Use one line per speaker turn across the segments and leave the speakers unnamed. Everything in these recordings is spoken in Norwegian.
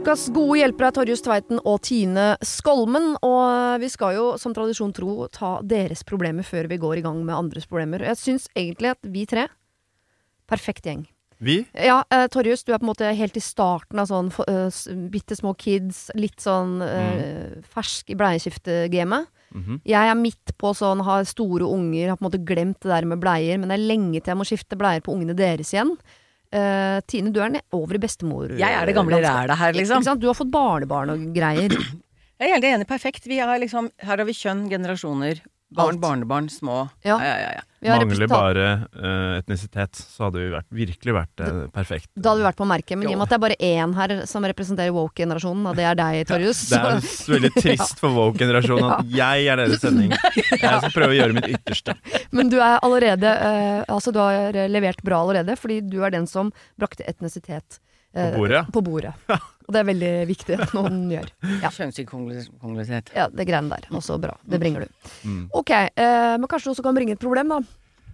Ukas gode hjelpere er Torjus Tveiten og Tine Skolmen. Og vi skal jo som tradisjon tro ta deres problemer før vi går i gang med andres problemer. Jeg syns egentlig at vi tre Perfekt gjeng.
Vi?
Ja, eh, Torjus, du er på en måte helt i starten av sånn uh, bitte små kids, litt sånn eh, fersk i bleieskiftegamet.
Mhm.
Jeg er midt på sånn, har store unger, har på en måte glemt det der med bleier, men det er lenge til jeg må skifte bleier på ungene deres igjen. Eh, Tine, du er over i bestemor...
Jeg er det gamle rælet her, liksom.
Du har fått barnebarn og greier.
Jeg er helt enig. Perfekt. Vi har liksom, her har vi kjønn, generasjoner, barn,
Alt.
barnebarn, små.
Ja.
Ja, ja, ja, ja.
Vi har
Mangler bare uh, etnisitet, så hadde vi vært, virkelig vært uh, perfekt.
Da hadde vi vært på merket, men i og med at det er bare én her som representerer woke-generasjonen, og det er deg, Torjus
Det er s- veldig trist for woke-generasjonen at jeg er deres sending. Jeg skal prøve å gjøre mitt ytterste.
Men du er allerede uh, Altså, du har levert bra allerede, fordi du er den som brakte etnisitet
På bordet,
på bordet. Og det er veldig viktig at noen gjør. Ja.
Kjønnsinkongruitet.
Ja, det greiene der. Også bra. Det bringer du.
Mm.
Ok, eh, men kanskje du også kan bringe et problem, da.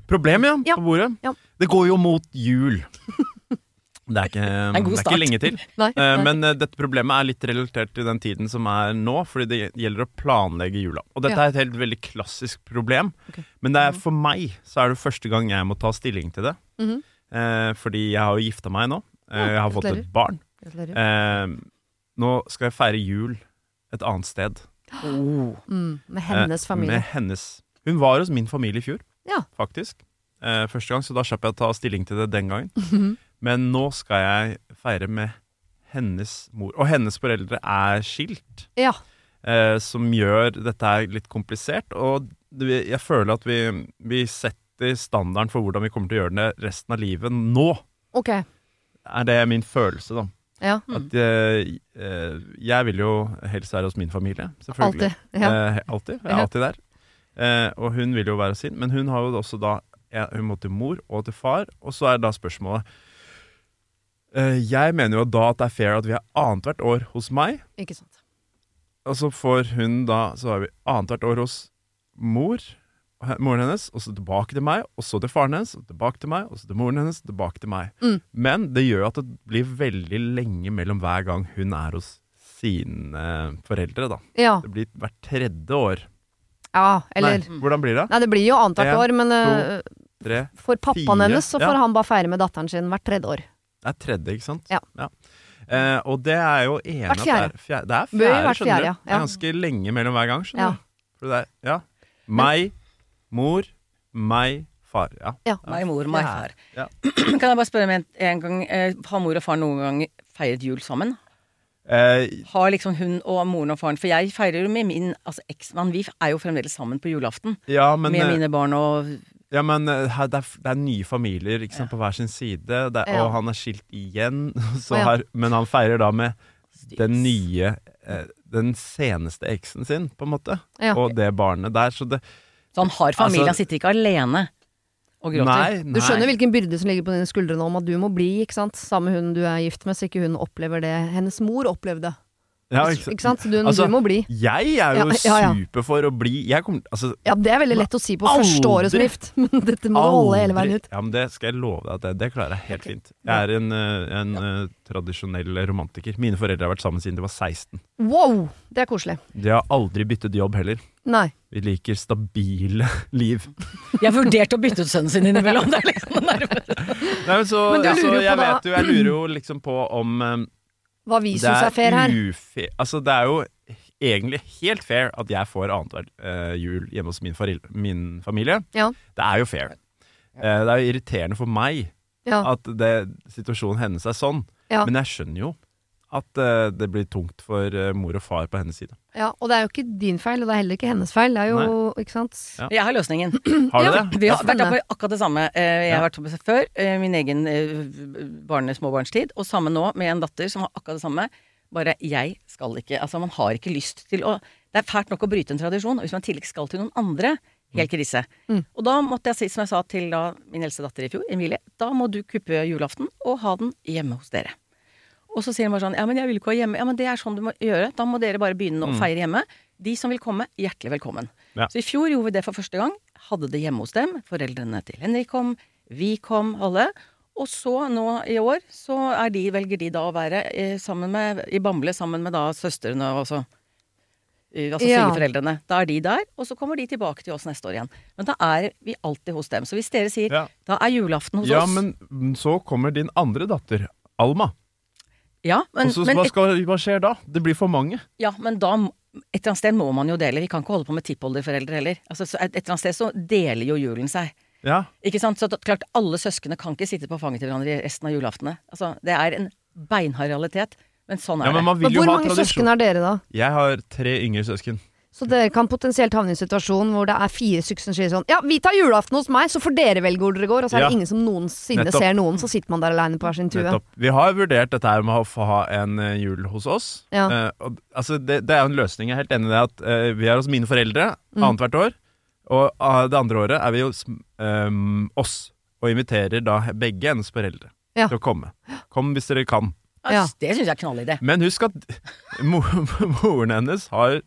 Problem, ja,
Ja.
på bordet.
Ja.
Det går jo mot jul. Det er ikke, det er ikke lenge til.
Nei,
Eh,
nei.
Men uh, dette problemet er litt relatert til den tiden som er nå, fordi det gjelder å planlegge jula. Og dette
Ja.
er et helt veldig klassisk problem,
okay.
men det er, for meg så er det første gang jeg må ta stilling til det.
Mm
-hmm. uh, fordi jeg har jo gifta meg nå. Eh, jeg har fått et barn. Eh, nå skal jeg feire jul et annet sted.
Oh.
Mm, med hennes
Eh,
familie.
Med hennes. Hun var hos min familie i fjor,
Ja.
faktisk. Eh, første gang, så da slapp jeg å ta stilling til det den gangen.
Mhm.
Men nå skal jeg feire med hennes mor. Og hennes foreldre er skilt,
Ja.
eh, som gjør dette her litt komplisert. Og det, jeg føler at vi, vi setter standarden for hvordan vi kommer til å gjøre det resten av livet nå.
Ok.
Er det min følelse, da.
Ja.
At eh, eh, jeg vil jo helst være hos min familie, selvfølgelig.
Altid, Ja.
Eh, alltid. Jeg er alltid der. Og hun vil jo være hos sin, men hun har jo også da Hun må til mor og til far, og så er da spørsmålet Jeg mener jo da at det er fair at vi er annethvert år hos meg,
Ikke sant.
og så får hun da Så har vi annethvert år hos mor, moren hennes, og så tilbake til meg, og så til faren hennes, og tilbake til meg, og så til moren hennes, og tilbake til meg.
Mm.
Men det gjør at det blir veldig lenge mellom hver gang hun er hos sine foreldre, da.
Ja.
Det blir hvert tredje år.
ja. Eller
Nei, hvordan blir det?
Nei, det blir jo annethvert år, men to,
Tre?
for pappaen
fire,
hennes så
ja.
får han bare feire med datteren sin hvert tredje år.
Det er tredje, ikke sant?
Ja.
Eh, og det er jo enig at. Det er fjerde. Det er fjerde, skjønner du.
ja.
Det er ganske lenge mellom hver gang,
Ja.
skjønner du. For det er, ja. Meg, mor, meg, far. Ja.
Ja.
Meg mor, meg far.
Ja.
Kan jeg bare spørre meg en, en gang eh, Har mor og far noen gang feiret jul sammen?
Eh,
Har liksom hun og moren og faren For jeg feirer jo med min altså eksmann. Vi er jo fremdeles sammen på julaften.
ja, men,
med
eh,
mine barn og
ja, men eh, det, er, det er nye familier sant, på hver sin side, er,
Ja.
og han er skilt igjen. Så
ja.
har, men han feirer da med den nye Den seneste eksen sin, på en måte.
Ja.
Og det barnet der. Så det
Så han har familie,
Altså-
han sitter ikke alene og gråter.
Nei, nei.
Du skjønner hvilken byrde som ligger på dine skuldre nå om at du må bli, ikke sant? Sammen med hun du er gift med, så ikke hun opplever det hennes mor opplevde.
ja,
Ikke sant? Så Du,
Altså,
du må bli.
Jeg er jo
Ja, ja, ja.
super for å bli Jeg kommer altså,
Ja, det er veldig lett å si på første året som gift, men dette må du holde hele veien ut.
Ja, men Det skal jeg love deg at det, det klarer jeg helt fint. Jeg er en, eh, en uh, tradisjonell romantiker. Mine foreldre har vært sammen siden de var 16.
Wow! Det er koselig.
De har aldri byttet jobb heller.
Nei.
Vi liker stabile liv.
Jeg har vurdert å bytte ut sønnen sin innimellom. Det er liksom
Nei, men så,
Men du lurer jo på
jeg
da-
vet jo Jeg lurer jo liksom på om um,
Hva vi syns er fair her.
ufair Altså, det er jo egentlig helt fair at jeg får annethvert uh, jul hjemme hos min, min familie.
Ja.
Det er jo fair. Uh, det er jo irriterende for meg
Ja.
at det, situasjonen hennes er sånn.
Ja.
Men jeg skjønner jo at uh, det blir tungt for uh, mor og far på hennes side.
Ja, og det er jo ikke din feil, og det er heller ikke hennes feil. Det er jo, ikke sant?
Ja.
Jeg har løsningen.
Har du
Ja.
det?
Vi har vært på akkurat det samme. Eh, Jeg
Ja.
har vært på før, eh, min egen barne småbarnstid, og samme nå med en datter som har akkurat det samme. Bare jeg skal ikke Altså, man har ikke lyst til å Det er fælt nok å bryte en tradisjon, og hvis man i tillegg skal til noen andre, helt krise.
Mm.
Og da måtte jeg si, som jeg sa til da min eldste datter i fjor, Emilie, da må du kuppe julaften og ha den hjemme hos dere. Og så sier de bare sånn Ja, men jeg vil ikke være hjemme. Ja, men det er sånn du må gjøre. Da må dere bare begynne å feire hjemme. De som vil komme, hjertelig velkommen.
Ja.
Så i fjor gjorde vi det for første gang. Hadde det hjemme hos dem. Foreldrene til Henrik kom, vi kom, alle. Og så nå i år, så er de, velger de da å være eh, sammen med, i Bamble sammen med da søstrene og så eh, Altså
Ja.
svigerforeldrene. Da er de der, og så kommer de tilbake til oss neste år igjen. Men da er vi alltid hos dem. Så hvis dere sier
Ja.
da er julaften hos
Ja,
oss
men mm, så kommer din andre datter, Alma.
Ja, men,
Også,
men
hva, skal, hva skjer da? Det blir for mange.
Ja, men da Et eller annet sted må man jo dele. Vi kan ikke holde på med tippolderforeldre heller. Altså, så et, et eller annet sted så deler jo julen seg.
Ja.
Ikke sant? Så klart, alle søsknene kan ikke sitte på fanget til hverandre i resten av julaftene. Altså, det er en beinhard realitet. Men sånn er
ja, men man
Men hvor
ha
mange søsken
tradisjon.
er dere, da?
Jeg har tre yngre søsken.
Så dere kan potensielt havne i en situasjon hvor det er fire stykker som sier sånn Ja, vi tar julaften hos meg, så får dere velge hvor dere går. Og så er det
Ja.
ingen som noensinne
Nettopp.
ser noen, så sitter man der aleine på hver sin tue.
Nettopp. Vi har vurdert dette her med å få ha en eh, jul hos oss.
Ja.
Uh, og, altså det, det er jo en løsning. Jeg er helt enig i det at uh, vi er hos mine foreldre
Mm.
annethvert år. Og uh, det andre året er vi hos um, oss og inviterer da begge hennes foreldre
Ja.
til å komme. Kom hvis dere kan.
Ja.
Det syns jeg er knallidé.
Men husk at mo moren hennes har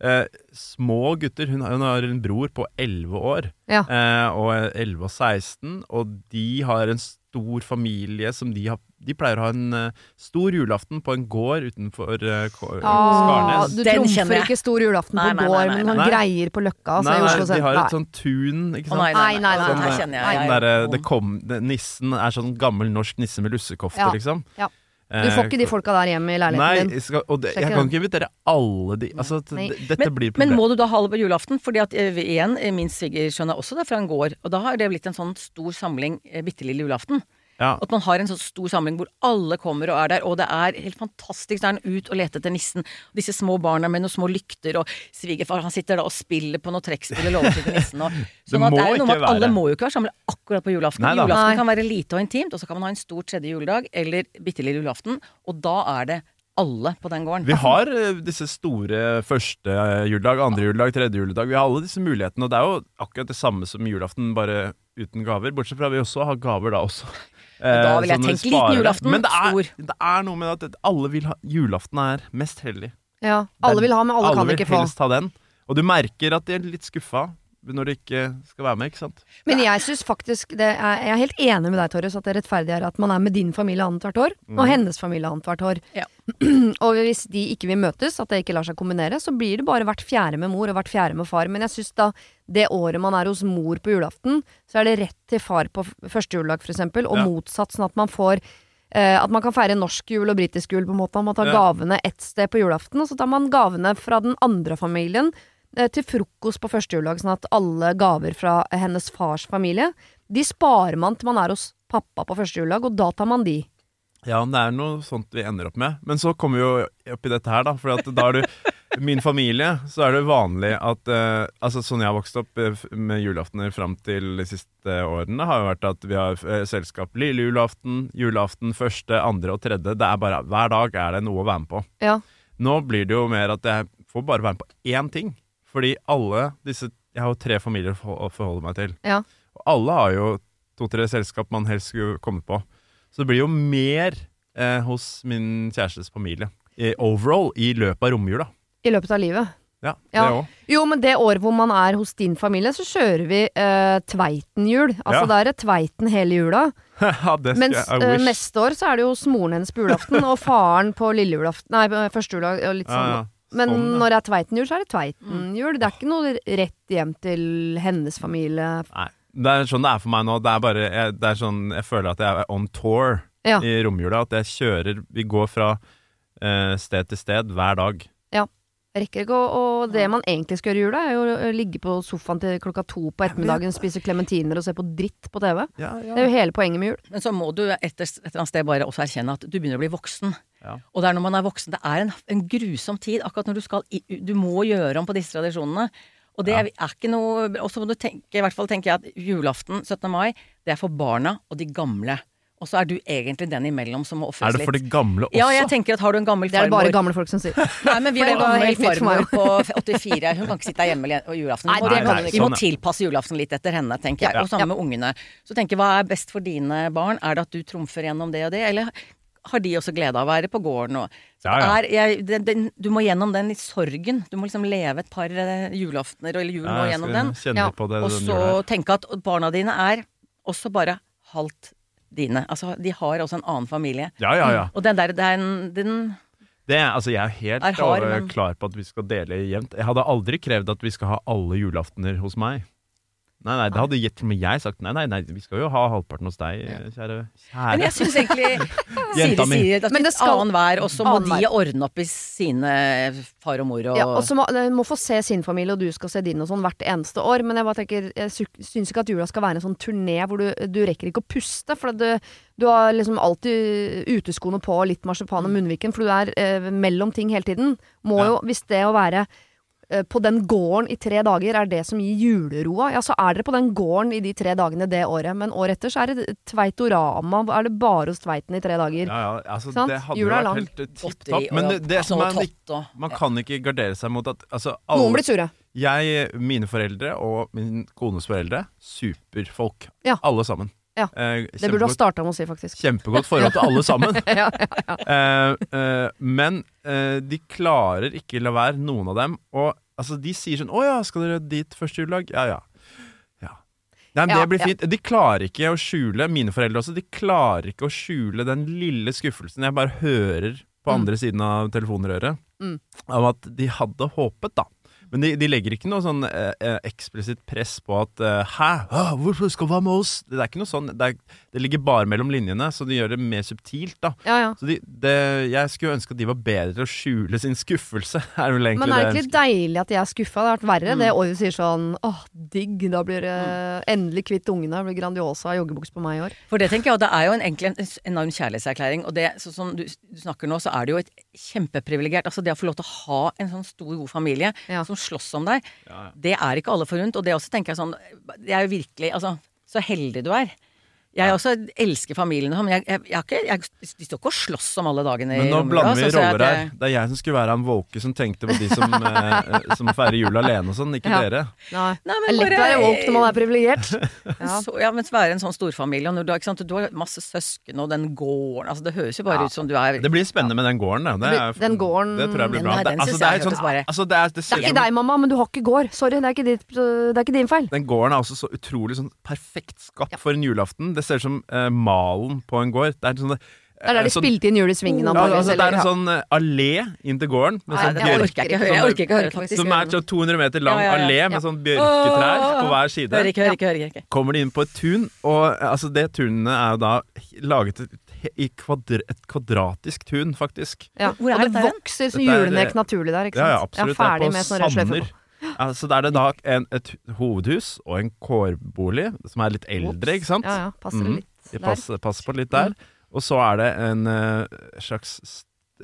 eh, små gutter. Hun har, hun har en bror på 11 år.
Ja.
Eh, og 11 og 16. Og de har en stor familie som de har De pleier å ha en uh, stor julaften på en gård utenfor uh,
Ah,
Skarnes.
du
Den
trumfer ikke stor julaften på
nei, nei,
gård, men noen greier på Løkka. Altså,
Nei, nei, de har et sånt tun, ikke sant?
nei, nei, nei,
Nei, nei,
Sånn.
Sånn
er-
det kom, det, nissen er sånn gammel norsk nisse med lussekofte,
Ja.
liksom.
Ja.
Eh,
Du får ikke de folka der hjemme i
Nei,
leiligheten din.
skal, og det, jeg kan ikke invitere alle de altså, Dette
men,
blir problemet.
men må du da ha det på julaften? Fordi at eh, igjen, eh, min svigersønn er også der fra en gård. Og da har det blitt en sånn stor samling bitte lille julaften.
Ja.
At man har en sånn stor samling hvor alle kommer og er der, og det er helt fantastisk. Så er han ut og leter etter nissen. Og disse små barna med noen små lykter, og svigerfar han sitter da og spiller på noe trekkspill og lover til nissen. Og, sånn at
må
det er noe med at alle må jo ikke være samlet akkurat på julaften.
Nei
julaften
Nei.
kan være lite og intimt, og så kan man ha en stor tredje juledag eller bitte lille julaften, og da er det alle på den gården.
Vi har eh, disse store første juledag, andre juledag, tredje juledag. Vi har alle disse mulighetene, og det er jo akkurat det samme som julaften, bare uten gaver. Bortsett fra at vi også har gaver da også.
Men da
Eh,
vil jeg tenke liten julaften,
Men det er,
stor.
det er noe med at alle vil ha Julaften er mest hellig.
Ja, alle vil ha, men alle, kan ikke få.
helst ha den. Og du merker at de er litt skuffa når de ikke skal være med, ikke sant?
Men jeg syns faktisk det er, Jeg er helt enig med deg, Torjus, at det rettferdige er at man er med din familie annethvert år,
Mm.
og hennes familie annethvert år.
Ja.
og hvis de ikke vil møtes, at det ikke lar seg kombinere, så blir det bare hvert fjerde med mor og hvert fjerde med far. Men jeg syns da det året man er hos mor på julaften, så er det rett til far på første juledag, for eksempel, og
Ja.
motsatt, sånn at man får Uh, at man kan feire norsk jul og britisk jul på en måte. Man tar
Ja.
gavene ett sted på julaften, og så tar man gavene fra den andre familien til frokost på første juledag, sånn at alle gaver fra hennes fars familie, de sparer man til man er hos pappa på første juledag, og da tar man de.
Ja, det er noe sånt vi ender opp med. Men så kommer vi jo opp i dette her, da. For da er du Min familie, så er det vanlig at eh, Altså sånn jeg har vokst opp eh, med julaftener fram til de siste årene, har jo vært at vi har eh, selskap lille julaften, julaften første, andre og tredje. Det er bare Hver dag er det noe å være med på.
Ja.
Nå blir det jo mer at jeg får bare være med på én ting. Fordi alle disse Jeg har jo tre familier å forholde meg til.
Ja.
Og alle har jo to-tre selskap man helst skulle kommet på. Så det blir jo mer eh, hos min kjærestes familie. I overall i løpet av romjula.
I løpet av livet.
Ja,
Ja.
det òg.
Jo, men det året hvor man er hos din familie, så kjører vi eh, Tveiten-jul. Altså
Ja.
da er det Tveiten hele jula.
ja, det skal
Mens eh, neste år så er det jo hos moren hennes på julaften, og faren på lille julaften Nei, første jula og Litt
ja,
sånn.
ja.
Men
Sånn, ja.
når det er Tveiten-jul, så er det Tveiten-jul. Det er ikke noe rett hjem til hennes familie.
Nei. Det er sånn det er for meg nå. Det er bare jeg, det er sånn, jeg føler at jeg er on tour
Ja.
i romjula. At jeg kjører Vi går fra eh, sted til sted hver dag.
Rekker ikke Og det man egentlig skal gjøre i jula, er jo å ligge på sofaen til klokka to på ettermiddagen, spise klementiner og se på dritt på TV.
Ja,
Det er jo hele poenget med jul.
Men så må du et, et eller annet sted bare også erkjenne at du begynner å bli voksen.
Ja.
Og det er når man er voksen, det er en, en grusom tid akkurat når du skal i, Du må gjøre om på disse tradisjonene. Og det
Ja.
er, er ikke noe Og så må du tenke, i hvert fall tenker jeg at julaften, 17. mai, det er for barna og de gamle. Og så er du egentlig den imellom som må
Er det for
litt.
de gamle også?
Ja, jeg tenker at har du en gammel farmor
Det er det bare gamle folk som sier.
Nei, men vi har en gammel farmor på 84. Hun kan ikke sitte hjemme le- og julaften.
Nei, det kan hun ikke.
vi må
Sånn,
tilpasse julaften litt etter henne, tenker jeg.
Ja.
Og samme med ungene. Så tenker jeg, hva er best for dine barn? Er det at du trumfer gjennom det og det, eller har de også glede av å være på gården? Og, så
Ja, ja.
Er, jeg, den, den, du må gjennom den i sorgen. Du må liksom leve et par eh, julaftener eller jul
Ja,
gjennom den.
Litt det.
Og så tenke at barna dine er også bare halvt dine. Altså, de har også en annen familie.
Ja, ja, ja.
Og den der, den, den
Det, er- altså, jeg er helt
Er hard, men-
klar på at vi skal dele jevnt. Jeg hadde aldri krevd at vi skal ha alle julaftener hos meg. Nei, nei, det hadde gitt meg jeg sagt. Nei, nei, nei, vi skal jo ha halvparten hos deg, kjære.
Men jeg
kjære.
syns egentlig
Jenta
Siri
mi.
sier at
Men det skal
annenhver, og så må de ordne opp i sine far og mor og
Ja, og så må, de må få se sin familie, og du skal se din og sånn hvert eneste år. Men jeg bare tenker, jeg sy- syns ikke at jula skal være en sånn turné hvor du, du rekker ikke å puste. For du, du har liksom alltid uteskoene på, litt marsipan og munnviken, for du er eh, mellom ting hele tiden. Må
Ja.
jo, hvis det å være på den gården i tre dager er det som gir juleroa, ja så er dere på den gården i de tre dagene det året. Men året etter så er det Tveitorama, er det bare hos Tveiten i tre dager.
Ja, ja, altså,
Sant?
det hadde
Jula er lang.
helt eh, tipp topp. Men det, det
altså,
som er Man kan ikke gardere seg mot at altså, alle,
Noen blir sure.
Jeg, mine foreldre og min kones foreldre, superfolk.
Ja.
Alle sammen.
Ja.
Eh,
Det burde du ha starta med å si, faktisk.
Kjempegodt forhold til alle sammen.
ja, ja.
Eh, eh, men eh, de klarer ikke la være, noen av dem. Og altså, de sier sånn 'Å ja, skal dere dit første juledag?' Ja ja. ja. Nei, men det blir fint. De klarer ikke å skjule, mine foreldre også, de klarer ikke å skjule den lille skuffelsen jeg bare hører på
Mm.
andre siden av telefonrøret,
Mm.
av at de hadde håpet, da. Men de, de legger ikke noe sånn eh, eh, eksplisitt press på at eh, 'Hæ? Ah, hvorfor skal du være med oss?' Det er ikke noe sånn. Det, er, det ligger bare mellom linjene, så de gjør det mer subtilt, da.
ja, ja.
Så de, det, jeg skulle ønske at de var bedre til å skjule sin skuffelse. Er vel egentlig
Men er det
det
ikke litt deilig at de er skuffa? Det har vært verre
Mm.
det året du sier sånn åh, digg, da blir det endelig kvitt ungene. Det blir Grandiosa joggebuks på meg i år.
For det tenker jeg, og det er jo en, egentlig en enorm kjærlighetserklæring. Og det, så, som du, du snakker nå, så er det jo et kjempeprivilegert Altså det å få lov til å ha en sånn stor, god familie
Ja.
som slåss om deg,
Ja, ja.
det er ikke alle forunt. Og det også tenker jeg sånn Det er jo virkelig Altså, så heldig du er. Jeg også elsker familien, men jeg, jeg, jeg, har ikke, jeg, de står ikke og slåss om alle dagene
Men nå blander vi
så- så jeg
roller her. Det er jeg som skulle være han woke som tenkte på de som, eh, som feirer jul alene og sånn, ikke
Ja.
dere.
Nei.
Nei,
men lett å være woke når man er privilegert. Ja.
Så, ja, men være en sånn storfamilie, og når du, har- ikke sant, du har masse søsken og den gården altså Det høres jo bare
Ja.
ut som du er
Det blir spennende med den gården, da. Det, er,
Den gården-
det tror jeg blir bra.
Nei, den
Det, altså, det er sånn, altså, det er, det
Det er ikke deg, mamma, men du har ikke gård. Sorry, det er ikke, ditt, det er ikke din feil.
Den gården er også så utrolig sånn perfekt skapt for en julaften. Det ser ut som uh, malen på en gård. Det er sånn
Det er der de
sånn,
spilte inn Jul i svingen.
ja, altså, Det er en sånn eh, allé inn til gården med
Nei,
sånn
Jeg orker ikke jeg orker ikke høre, faktisk.
som er sånn 200 meter lang
Ja, ja, ja.
allé med sånn bjørketrær på hver side.
Hører ikke, hører ikke, hører ikke.
kommer de inn på et tun, og eh, altså det tunet er jo da laget i kvadr, et kvadratisk tun, faktisk.
Ja.
Hvor er
Og det vokser som julenek naturlig der, ikke sant?
Ja, ja, absolutt. Det
med
er
sånn
på
rød
Sanner. Så da er det da en, et hovedhus og en kårbolig som er litt eldre, ikke sant?
Ja, ja. Passer det
Mhm.
litt der.
passer, passer på litt der. Og så er det en uh, slags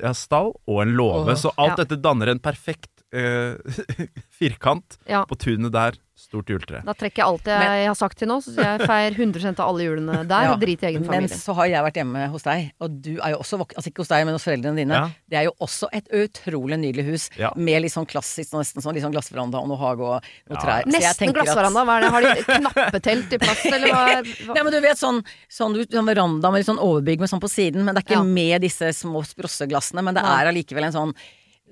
ja, stall og en låve.
Oh,
så alt
ja.
dette danner en perfekt eh, firkant
Ja.
på tunet der. Stort juletre.
Da trekker jeg alt jeg,
Men-
har sagt til nå, så jeg feirer 100 av alle julene der,
Ja,
og driter i egen
Men
familie.
så har jeg vært hjemme hos deg, og du er jo også vok Altså ikke hos deg, men hos foreldrene dine.
Ja.
Det er jo også et utrolig nydelig hus,
Ja.
med litt sånn klassisk, nesten sånn litt sånn glassveranda og noe hage og noe
Ja.
trær. Så jeg
Nesten
tenker at-
glassveranda. Hva er det? Har de knappetelt i plass, eller hva? hva?
Nei, men du vet sånn, sånn, du- sånn veranda med litt sånn overbygg med sånn på siden, men det er ikke
Ja.
med disse små sprosseglassene, men det
Ja.
er allikevel en sånn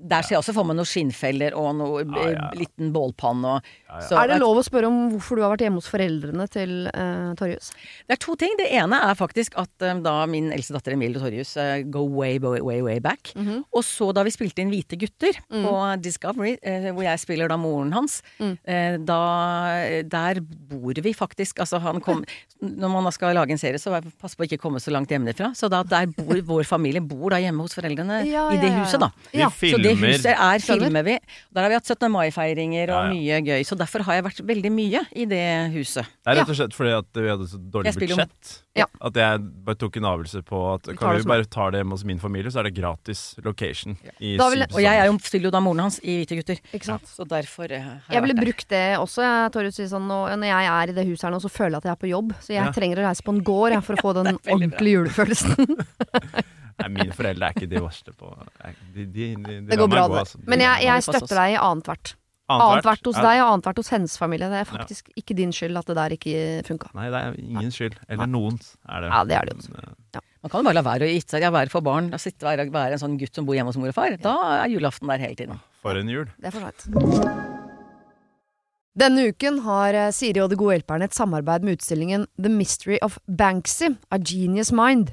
der ser jeg også for meg noen skinnfeller og noe
Ja, ja, ja.
eh, liten bålpanne og så-
Er det lov å spørre om hvorfor du har vært hjemme hos foreldrene til uh, Torjus?
Det er to ting. Det ene er faktisk at um, da min eldste datter Emilie Torjus uh, go way, way, way, way back.
-hmm.
Og så da vi spilte inn Hvite gutter
Mm.
på Discovery, uh, hvor jeg spiller da moren hans,
Mm.
eh, da Der bor vi faktisk. Altså han kom Når man da skal lage en serie, så pass på å ikke komme så langt hjemmefra. Så da der bor vår familie bor da hjemme hos foreldrene
Ja,
i det
ja, ja,
huset, da.
Ja.
Så det det huset er filmer vi. Der har vi hatt 17. mai-feiringer og
Ja, ja.
mye gøy. Så derfor har jeg vært veldig mye i det huset.
Det er rett og slett fordi at vi hadde så dårlig
Jeg
budsjett.
Ja.
At jeg bare tok en avgjørelse på at kan vi bare ta det hjemme hos min familie, så er det gratis location. I
vil-
Og jeg er jo stiller jo da moren hans i Hvite gutter.
Ikke sant?
Så derfor eh, har
Jeg ville
vært der.
brukt det også. Jeg tør å si sånn, nå, når jeg er i det huset her nå, så føler jeg at jeg er på jobb. Så jeg
Ja.
trenger å reise på en gård jeg, for å få den ordentlige julefølelsen.
Nei, mine foreldre er ikke de verste på De, de, de, de
Det går bra.
gå,
det.
altså.
Men jeg, jeg støtter deg i annethvert.
Annethvert?
Hos
Ja.
deg og annethvert hos hennes familie. Det er faktisk ikke din skyld at det der ikke funka.
Nei, det er ingen skyld. Eller noens, er det.
Ja, det er det også.
Eh,
Man kan jo bare la være å gitte seg. Ja, være for barn. Sitte, være, være en sånn gutt som bor hjemme hos mor og far. Da er julaften der hele tiden.
For en jul.
Det er for seint. Denne uken har eh, Siri og De gode hjelperne et samarbeid med utstillingen The Mystery of Banksy, A Genius Mind.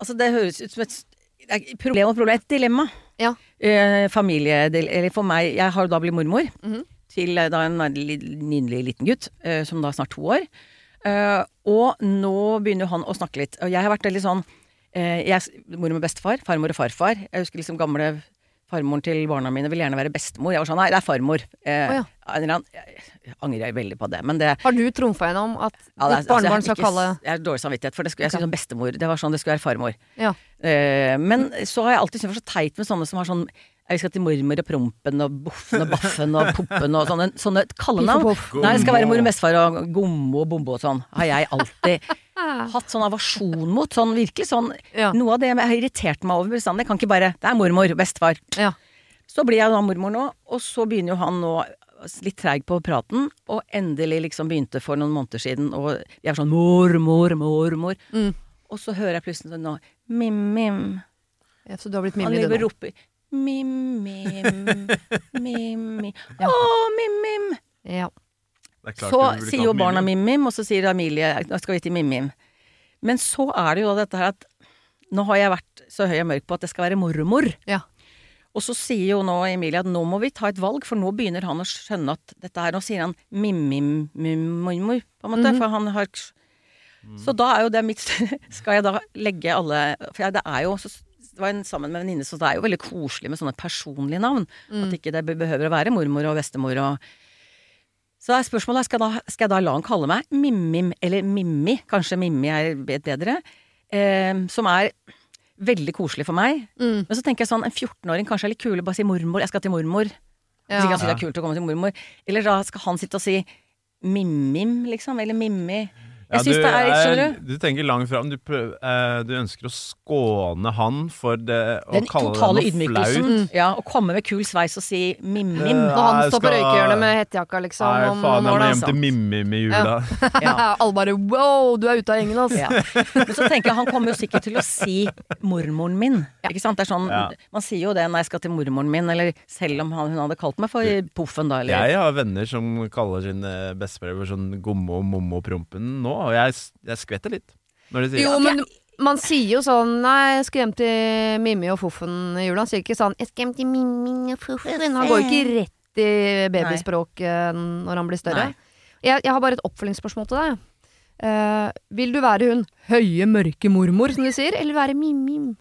Altså, det høres ut som et problem og problem, et dilemma.
Ja.
Eh, familie, eller for meg Jeg har da blitt mormor
Mhm.
til eh, da en nydelig liten gutt, eh, som da er snart to år. Eh, og nå begynner jo han å snakke litt. Og jeg har vært veldig sånn eh, jeg, Mormor og bestefar, farmor og farfar. Jeg husker liksom gamle farmoren til barna mine vil gjerne være bestemor. Jeg var sånn nei, det er farmor. Eh,
oh, ja.
annen- jeg, angrer veldig på det, men det
Har du trumfa gjennom at
ja,
ditt barnebarn
altså,
skal
jeg,
kalle
jeg har dårlig samvittighet, for det skulle, jeg skulle okay. bestemor Det var sånn det skulle være farmor.
Ja.
Eh, men så har jeg alltid syntes det var så teit med sånne som har sånn Jeg skal til mormor og prompen og boffen og baffen og poppen og sånne, sånne kallenavn.
Og.
Nei, det skal være mor og bestefar og gommo og bombo og sånn. Har jeg alltid hatt sånn aversjon mot. Sånn virkelig sånn
Ja.
Noe av det jeg har irritert meg over bestandig. Jeg kan ikke bare Det er mormor, bestefar.
Ja.
Så blir jeg da mormor nå, og så begynner jo han nå litt treig på praten, og endelig liksom begynte for noen måneder siden, og jeg var sånn mormor, mormor.
Mm.
Og så hører jeg plutselig sånn nå Mim-mim.
Ja, så du har blitt mimmi, du
og
nå?
Mim-mim, mim-mim. Å, mim-mim!
Ja.
Så sier jo barna Mim-Mim, og så sier Emilie nå skal vi til Mim-Mim. Men så er det jo dette her at nå har jeg vært så høy og mørk på at det skal være mormor.
Ja.
Og så sier jo nå Emilie at nå må vi ta et valg, for nå begynner han å skjønne at dette her Nå sier han mim-mim-mormor, på en måte,
Mhm.
for han har Så da er jo det mitt Skal jeg da legge alle For det er jo så var en sammen med en venninne, så det er jo veldig koselig med sånne personlige navn.
Mm.
At ikke det be- behøver å være mormor og bestemor og Så er spørsmålet skal, da, skal jeg da la han kalle meg Mim-Mim eller Mimmi, kanskje Mimmi er bedre, eh, som er veldig koselig for meg.
Mm.
Men så tenker jeg sånn, en 14-åring kanskje er litt kul å bare si mormor, jeg skal til mormor. Hvis ikke han synes det er kult å komme til mormor. Eller da skal han sitte og si Mim-Mim, liksom, eller Mimmi. Jeg syns det er Skjønner du?
du tenker langt fram. Du, eh, du ønsker å skåne han for det å
Den
kalle
totale
det noe
ydmykelsen.
flaut.
Ja, Å komme med kul sveis og si mim-mim.
Ja,
Når han står på røykehjørnet med hettejakka, liksom.
Nei,
om
faen, jeg må hjem til mim-mim i jula.
Ja.
Alle bare wow, du er ute av gjengen, altså.
Ja. Men så tenker jeg han kommer jo sikkert til å si 'mormoren min'. Ikke sant? Det er sånn,
Ja.
Man sier jo det når jeg skal til mormoren min, eller selv om han, hun hadde kalt meg for Poffen, da. Eller.
Jeg har venner som kaller sine besteforeldre for sånn gommo og mommo prompen nå, og jeg, jeg skvetter litt når de sier
Jo, men man sier jo sånn Nei, jeg skal hjem til Mimmi og Foffen i jula. Han sier ikke sånn Jeg skal hjem til Mimmi og Foffen. Han går ikke rett i babyspråk eh, når han blir større. Jeg, jeg har bare et oppfølgingsspørsmål til deg. Uh, vil du være hun høye, mørke mormor, som de sier, eller være Mimmi?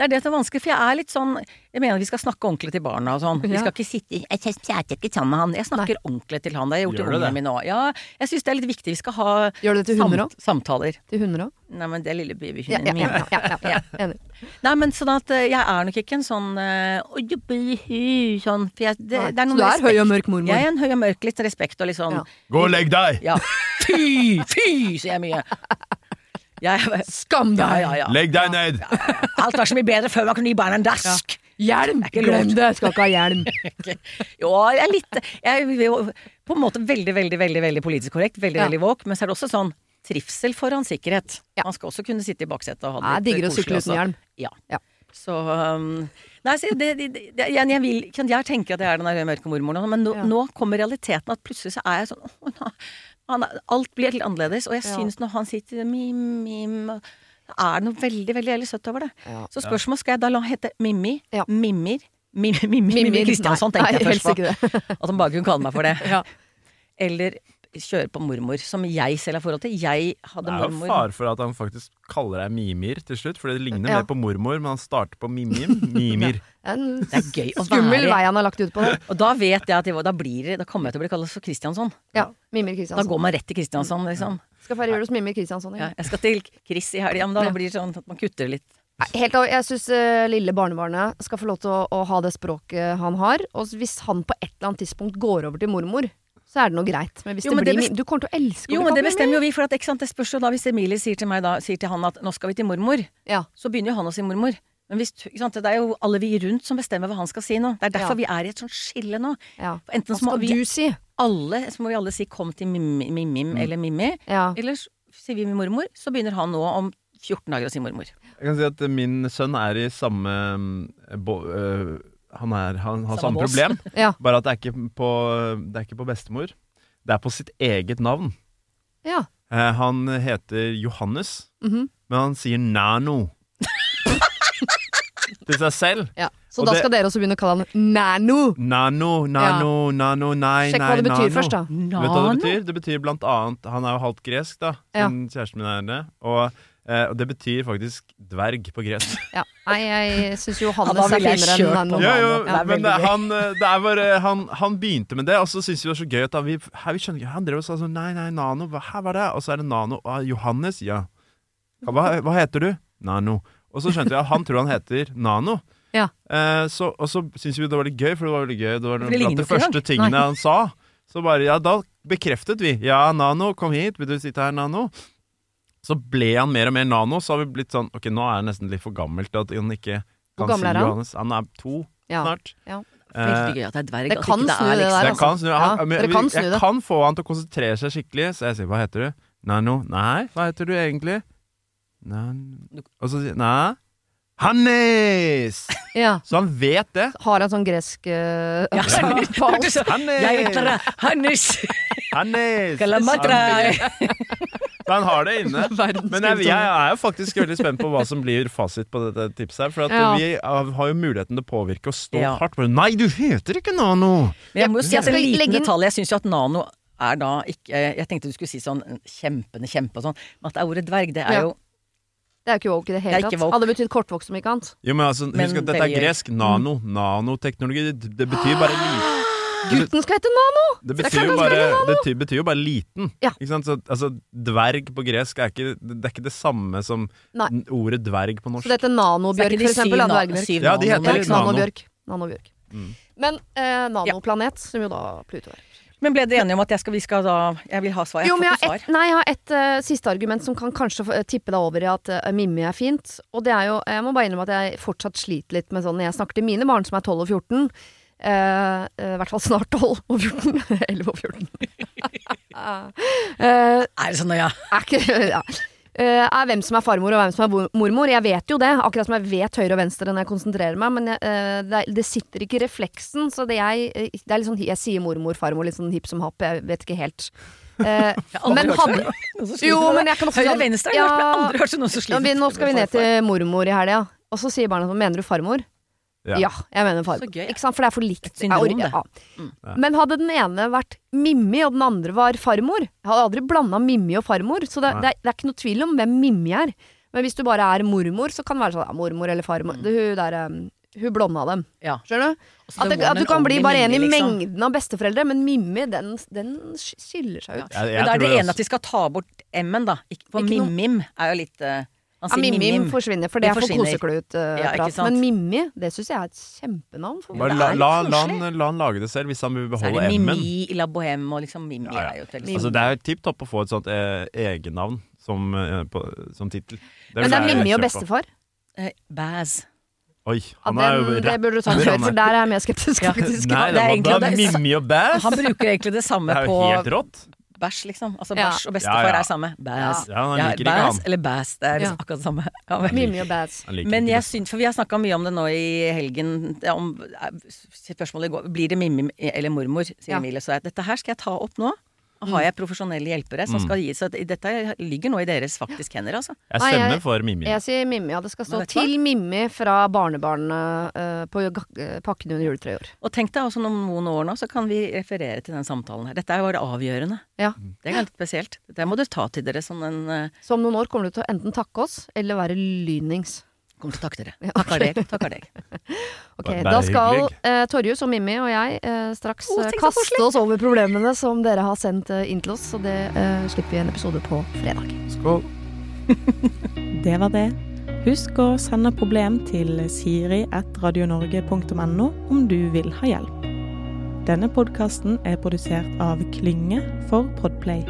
Det er det som er vanskelig, for jeg er litt sånn Jeg mener vi skal snakke ordentlig til barna og sånn. Vi skal ikke sitte Jeg prater ikke sammen med han. Jeg snakker ordentlig til han. Det har jeg gjort til ungene mine òg. Ja, jeg syns det er litt viktig. Vi skal ha
Gjør du det til
samt-
hunder òg?
samtaler.
Til hunder òg?
Nei, men det er lille babyhunden
ja,
min.
ja, ja, ja, ja. Enig.
Nei, men sånn at eh, jeg er nok ikke en sånn eh, sånn, for jeg, det,
Nei,
det er
Så du er høy og mørk mormor?
Jeg er en høy og mørk, litt respekt og litt sånn
Ja.
Gå og legg deg!
Ja. Fy! Fy, sier jeg mye.
Skam deg!
ja, ja.
Legg deg ned!
Alt var så mye bedre før man kunne gi barna en dask.
Hjelm! Glem det! Skal ikke ha hjelm.
Jo, jeg er litt Jeg er jo på en måte veldig, veldig, veldig veldig politisk korrekt. Veldig,
Ja.
veldig våk, Men så er det også sånn trivsel foran sikkerhet.
Ja.
Man skal også kunne sitte i baksetet og ha det litt
digger å sykle
koselig
uten hjelm.
Ja.
Ja.
Så um, Nei, så det, det, det, jeg, jeg, vil, jeg tenker at jeg er den der mørke mormoren, men nå,
Ja.
nå kommer realiteten at plutselig så er jeg sånn «Åh, nå- han, Alt blir helt annerledes. Og jeg
Ja.
syns når han sitter mim, mim er det noe veldig veldig, veldig søtt over det.
Ja.
Så spørsmålet skal jeg da la hete Mimmi?
Ja.
Mimmer? Mimmi Kristiansson,
Nei,
tenkte jeg først på. At han bare kunne kalle meg for det.
Ja.
Eller kjøre på mormor, som jeg selv har forhold til. Jeg hadde mormor.
Det er jo
far
fare for at han faktisk kaller deg Mimir til slutt, for det ligner
Ja.
mer på mormor, men han starter på Mimim. Mimir.
En
Det er gøy å
skummel
være
vei han har lagt ut på det.
Og da vet jeg at jeg, da, blir, da kommer jeg til å bli kalt for Kristiansson.
Ja, Mimir Kristiansson.
Da går man rett til Kristiansson, liksom.
Skal feire jul hos Mimir Kristiansson.
Ja,
Ja.
jeg skal til Chris i helga, men da
Ja.
blir det sånn at man kutter litt.
Helt av, Jeg syns lille barnebarnet skal få lov til å, å ha det språket han har. Og hvis han på et eller annet tidspunkt går over til mormor, så er det noe greit. Men hvis
Jo, men det
blir det Du kommer til å elske å
Jo, men det bestemmer jo vi, for at, ikke sant, det spørs jo da hvis Emilie sier til meg da, sier til han at nå skal vi til mormor,
Ja.
så begynner jo han å si mormor. Men hvis, ikke sant, det er jo alle vi rundt som bestemmer hva han skal si nå. Det er derfor vi er i et sånt skille nå.
Ja.
For Enten
Hva
så må
skal
vi
du si?
alle, så må vi alle si kom til Mim-Mim mm. eller Mimmi.
Ja.
Eller sier vi mormor, så begynner han nå om 14 dager å si mormor.
Jeg kan si at min sønn er i samme mm, bo, øh, Han, er, han har
Samme
samme problem,
Ja.
bare at det er ikke på, det er ikke på bestemor. Det er på sitt eget navn.
ja.
Eh, han heter Johannes,
Mhm.
men han sier Nano. Til seg selv.
ja. Så
Og
da
det-
skal dere også begynne å kalle han Nano.
Nano, nano, nano, nei,
Sjekk
nei,
hva det betyr først, da.
Vet du hva det betyr? Det betyr blant annet Han er jo halvt gresk, da.
Ja.
Kjæresten min er det. Og, og det betyr faktisk dverg på gresk.
Ja. Nei, jeg syns
Ja,
Johannes
da
er finere enn
på
Ja, jo,
er
men det, han, eh, det er bare, han, han begynte med det, og så syntes vi det var så gøy at han, vi, her, vi skjønner Han drev og sa sånn Nei, nei, Nano, hva, her var det? Og så er det Nano. Ah, Johannes, ja. Hva, hva heter du? Nano. Og så skjønte vi at han tror han heter Nano.
Ja.
Eh, så, og så syntes vi det var litt gøy, for det var veldig gøy. Det var blant de første tingene
Nei.
han sa. Så bare, ja, da bekreftet vi. Ja, Nano, kom hit. Vil du sitte her, Nano? Så ble han mer og mer Nano, så har vi blitt sånn Ok, nå er han nesten litt for gammel til at han ikke
Hvor
kan
gammel
si
er han?
Johannes. Han er to
Ja.
snart.
Ja.
Veldig gøy at det er dverg.
Det kan snu
er
det der,
liksom-
altså.
kan snu. Han, men
dere
vi- jeg kan få han til å konsentrere seg skikkelig, så jeg sier 'hva heter du?' Nano. Nei, hva heter du egentlig? Nan... Og så sier Nei. Hannes!
Ja.
Så han vet det.
Har en sånn gresk uh,
Ja,
Hannes!
Jeg vet dere, Hannes!
Hannes! Så han har det inne. Men jeg, jeg er jo faktisk veldig spent på hva som blir fasit på dette tipset her. For at
Ja.
vi har jo muligheten til å påvirke og stå
Ja.
hardt på det. Nei, du heter ikke Nano!
Men jeg må jo si at en liten
legge
detalj Jeg syns jo at nano er da ikke Jeg tenkte du skulle si sånn kjempende kjempe og sånn, men at det er ordet dverg, det er
Ja.
jo
Det er jo ikke woke i det hele
det
tatt. Hadde betydd kortvokst om ikke annet.
Jo, men altså,
Men
husk at dette er gresk. Nano. Nanoteknologi. Det, det betyr bare lite.
Gutten skal hete Nano!
Det betyr, jo bare, det betyr jo bare liten.
Ja.
Ikke sant? Så, altså, dverg på gresk er ikke, det er ikke det samme som
Nei.
ordet dverg på norsk.
Så det heter
er
Nanobjørk, for eksempel.
syv na- syv
Ja, de heter nano.
Nanobjørk. Nanobjørk.
Mm.
Men eh, nanoplanet, som jo da Pluto er.
Men ble dere enige om at jeg skal, vi skal da Jeg vil ha svar. Jeg
Jo, men jeg har et, nei, jeg har et uh, siste argument som kan kanskje få- tippe deg over i at uh, Mimmi er fint. Og det er jo Jeg må bare innrømme at jeg fortsatt sliter litt med sånn når jeg snakker til mine barn som er 12 og 14. eh, I hvert fall snart 12 og 14. 11 og 14. Eh,
Er det sånn, nøye?
er ikke ja. Uh, er hvem som er farmor og hvem som er mormor. Jeg vet jo det, akkurat som jeg vet høyre og venstre når jeg konsentrerer meg, men jeg, eh, det, det sitter ikke i refleksen, så det, jeg, det er litt sånn Jeg sier mormor, farmor, litt sånn hipp som happ, jeg vet ikke helt. Eh, men hadde Jo, men jeg kan også
Høyre venstre har jeg har aldri hørt noen som sliter
Ja, nå skal vi ned til mormor i helga, og så sier barna sånn Mener du farmor?
Ja.
Ja, jeg mener.
Så gøy.
Ikke sant? For det er for likt.
Syndrom,
ja.
mm.
Men hadde den ene vært Mimmi, og den andre var farmor Jeg hadde aldri blanda Mimmi og farmor, så det, det, er, det er ikke noe tvil om hvem Mimmi er. Men hvis du bare er mormor, så kan det være sånn ja, mormor eller farmor. Det, hun der um, Hun blonda dem.
Ja.
Skjønner du? At, det, at du kan bli bare en i
liksom.
mengden av besteforeldre, men Mimmi, den, den skiller seg ut.
Jeg, jeg
Men da er det ene at de skal ta bort M-en, da. Ikke, for
Ikke
Mim-Mim er jo litt Han
Ja,
sier
Mimmi
Mim-Mim.
forsvinner, for
Det
det er for.
Ja,
koseklut-prat. men Mimmi, det syns jeg er et kjempenavn. For
Bare la,
er
la, la, han, la han lage det selv, hvis han vil
er
beholde M-en.
Mimi i La Bohème, og liksom Mimmi
Ja, ja.
er
Altså, det er tipp topp å få et sånt eh, egennavn som, eh, på- som tittel.
Men det er Mimmi og bestefar.
eh, Baz.
Oi,
Ja,
den, er jo
rett. det burde du ta
Han
før,
er-
for der er jeg mer skeptisk,
Ja.
Nei,
Det
det
er
er,
egentlig- det er-
Mimmi og Baz.
Han bruker egentlig det samme på
Det er jo helt rått.
Bæsj, liksom. Altså bæsj og bestefar
Ja, ja.
er samme. Bæs.
Ja, han
Ja,
liker ikke han.
eller bæs, Det er liksom
Ja.
akkurat det samme. Men-
Mimmi og
bæs.
Men jeg syns, for vi har snakka mye om det nå i helgen, om eh, spørsmålet i går Blir det Mimmi eller mormor, sier
Ja.
Emilie. Så jeg, dette her skal jeg ta opp nå. Har jeg profesjonelle hjelpere som
Mm.
skal gi Så dette ligger nå i deres faktisk hender, altså.
Jeg
Nei,
stemmer
jeg-
for Mimmi.
Jeg sier Mimmi, ja. Det skal stå til Mimmi fra barnebarnet uh, på eh, pakken under juletreet i år.
Og tenk deg også om noen år nå, så kan vi referere til den samtalen her. Dette er jo det avgjørende.
Ja.
Det er ganske spesielt. Det må du ta til dere som en uh...
Så om noen år kommer du til å enten takke oss, eller være lynings.
Kommer til å takke dere.
Ja,
Takker
ok.
deg. Takker deg.
Ok, Da skal eh, Torjus og Mimmi og jeg eh, straks
så
kaste oss over problemene som dere har sendt eh, inn til oss, så det eh, slipper vi en episode på fredag.
Skål.
Det var det. Husk å sende problem til siri.radionorge.no om du vil ha hjelp. Denne podkasten er produsert av Klynge for Podplay.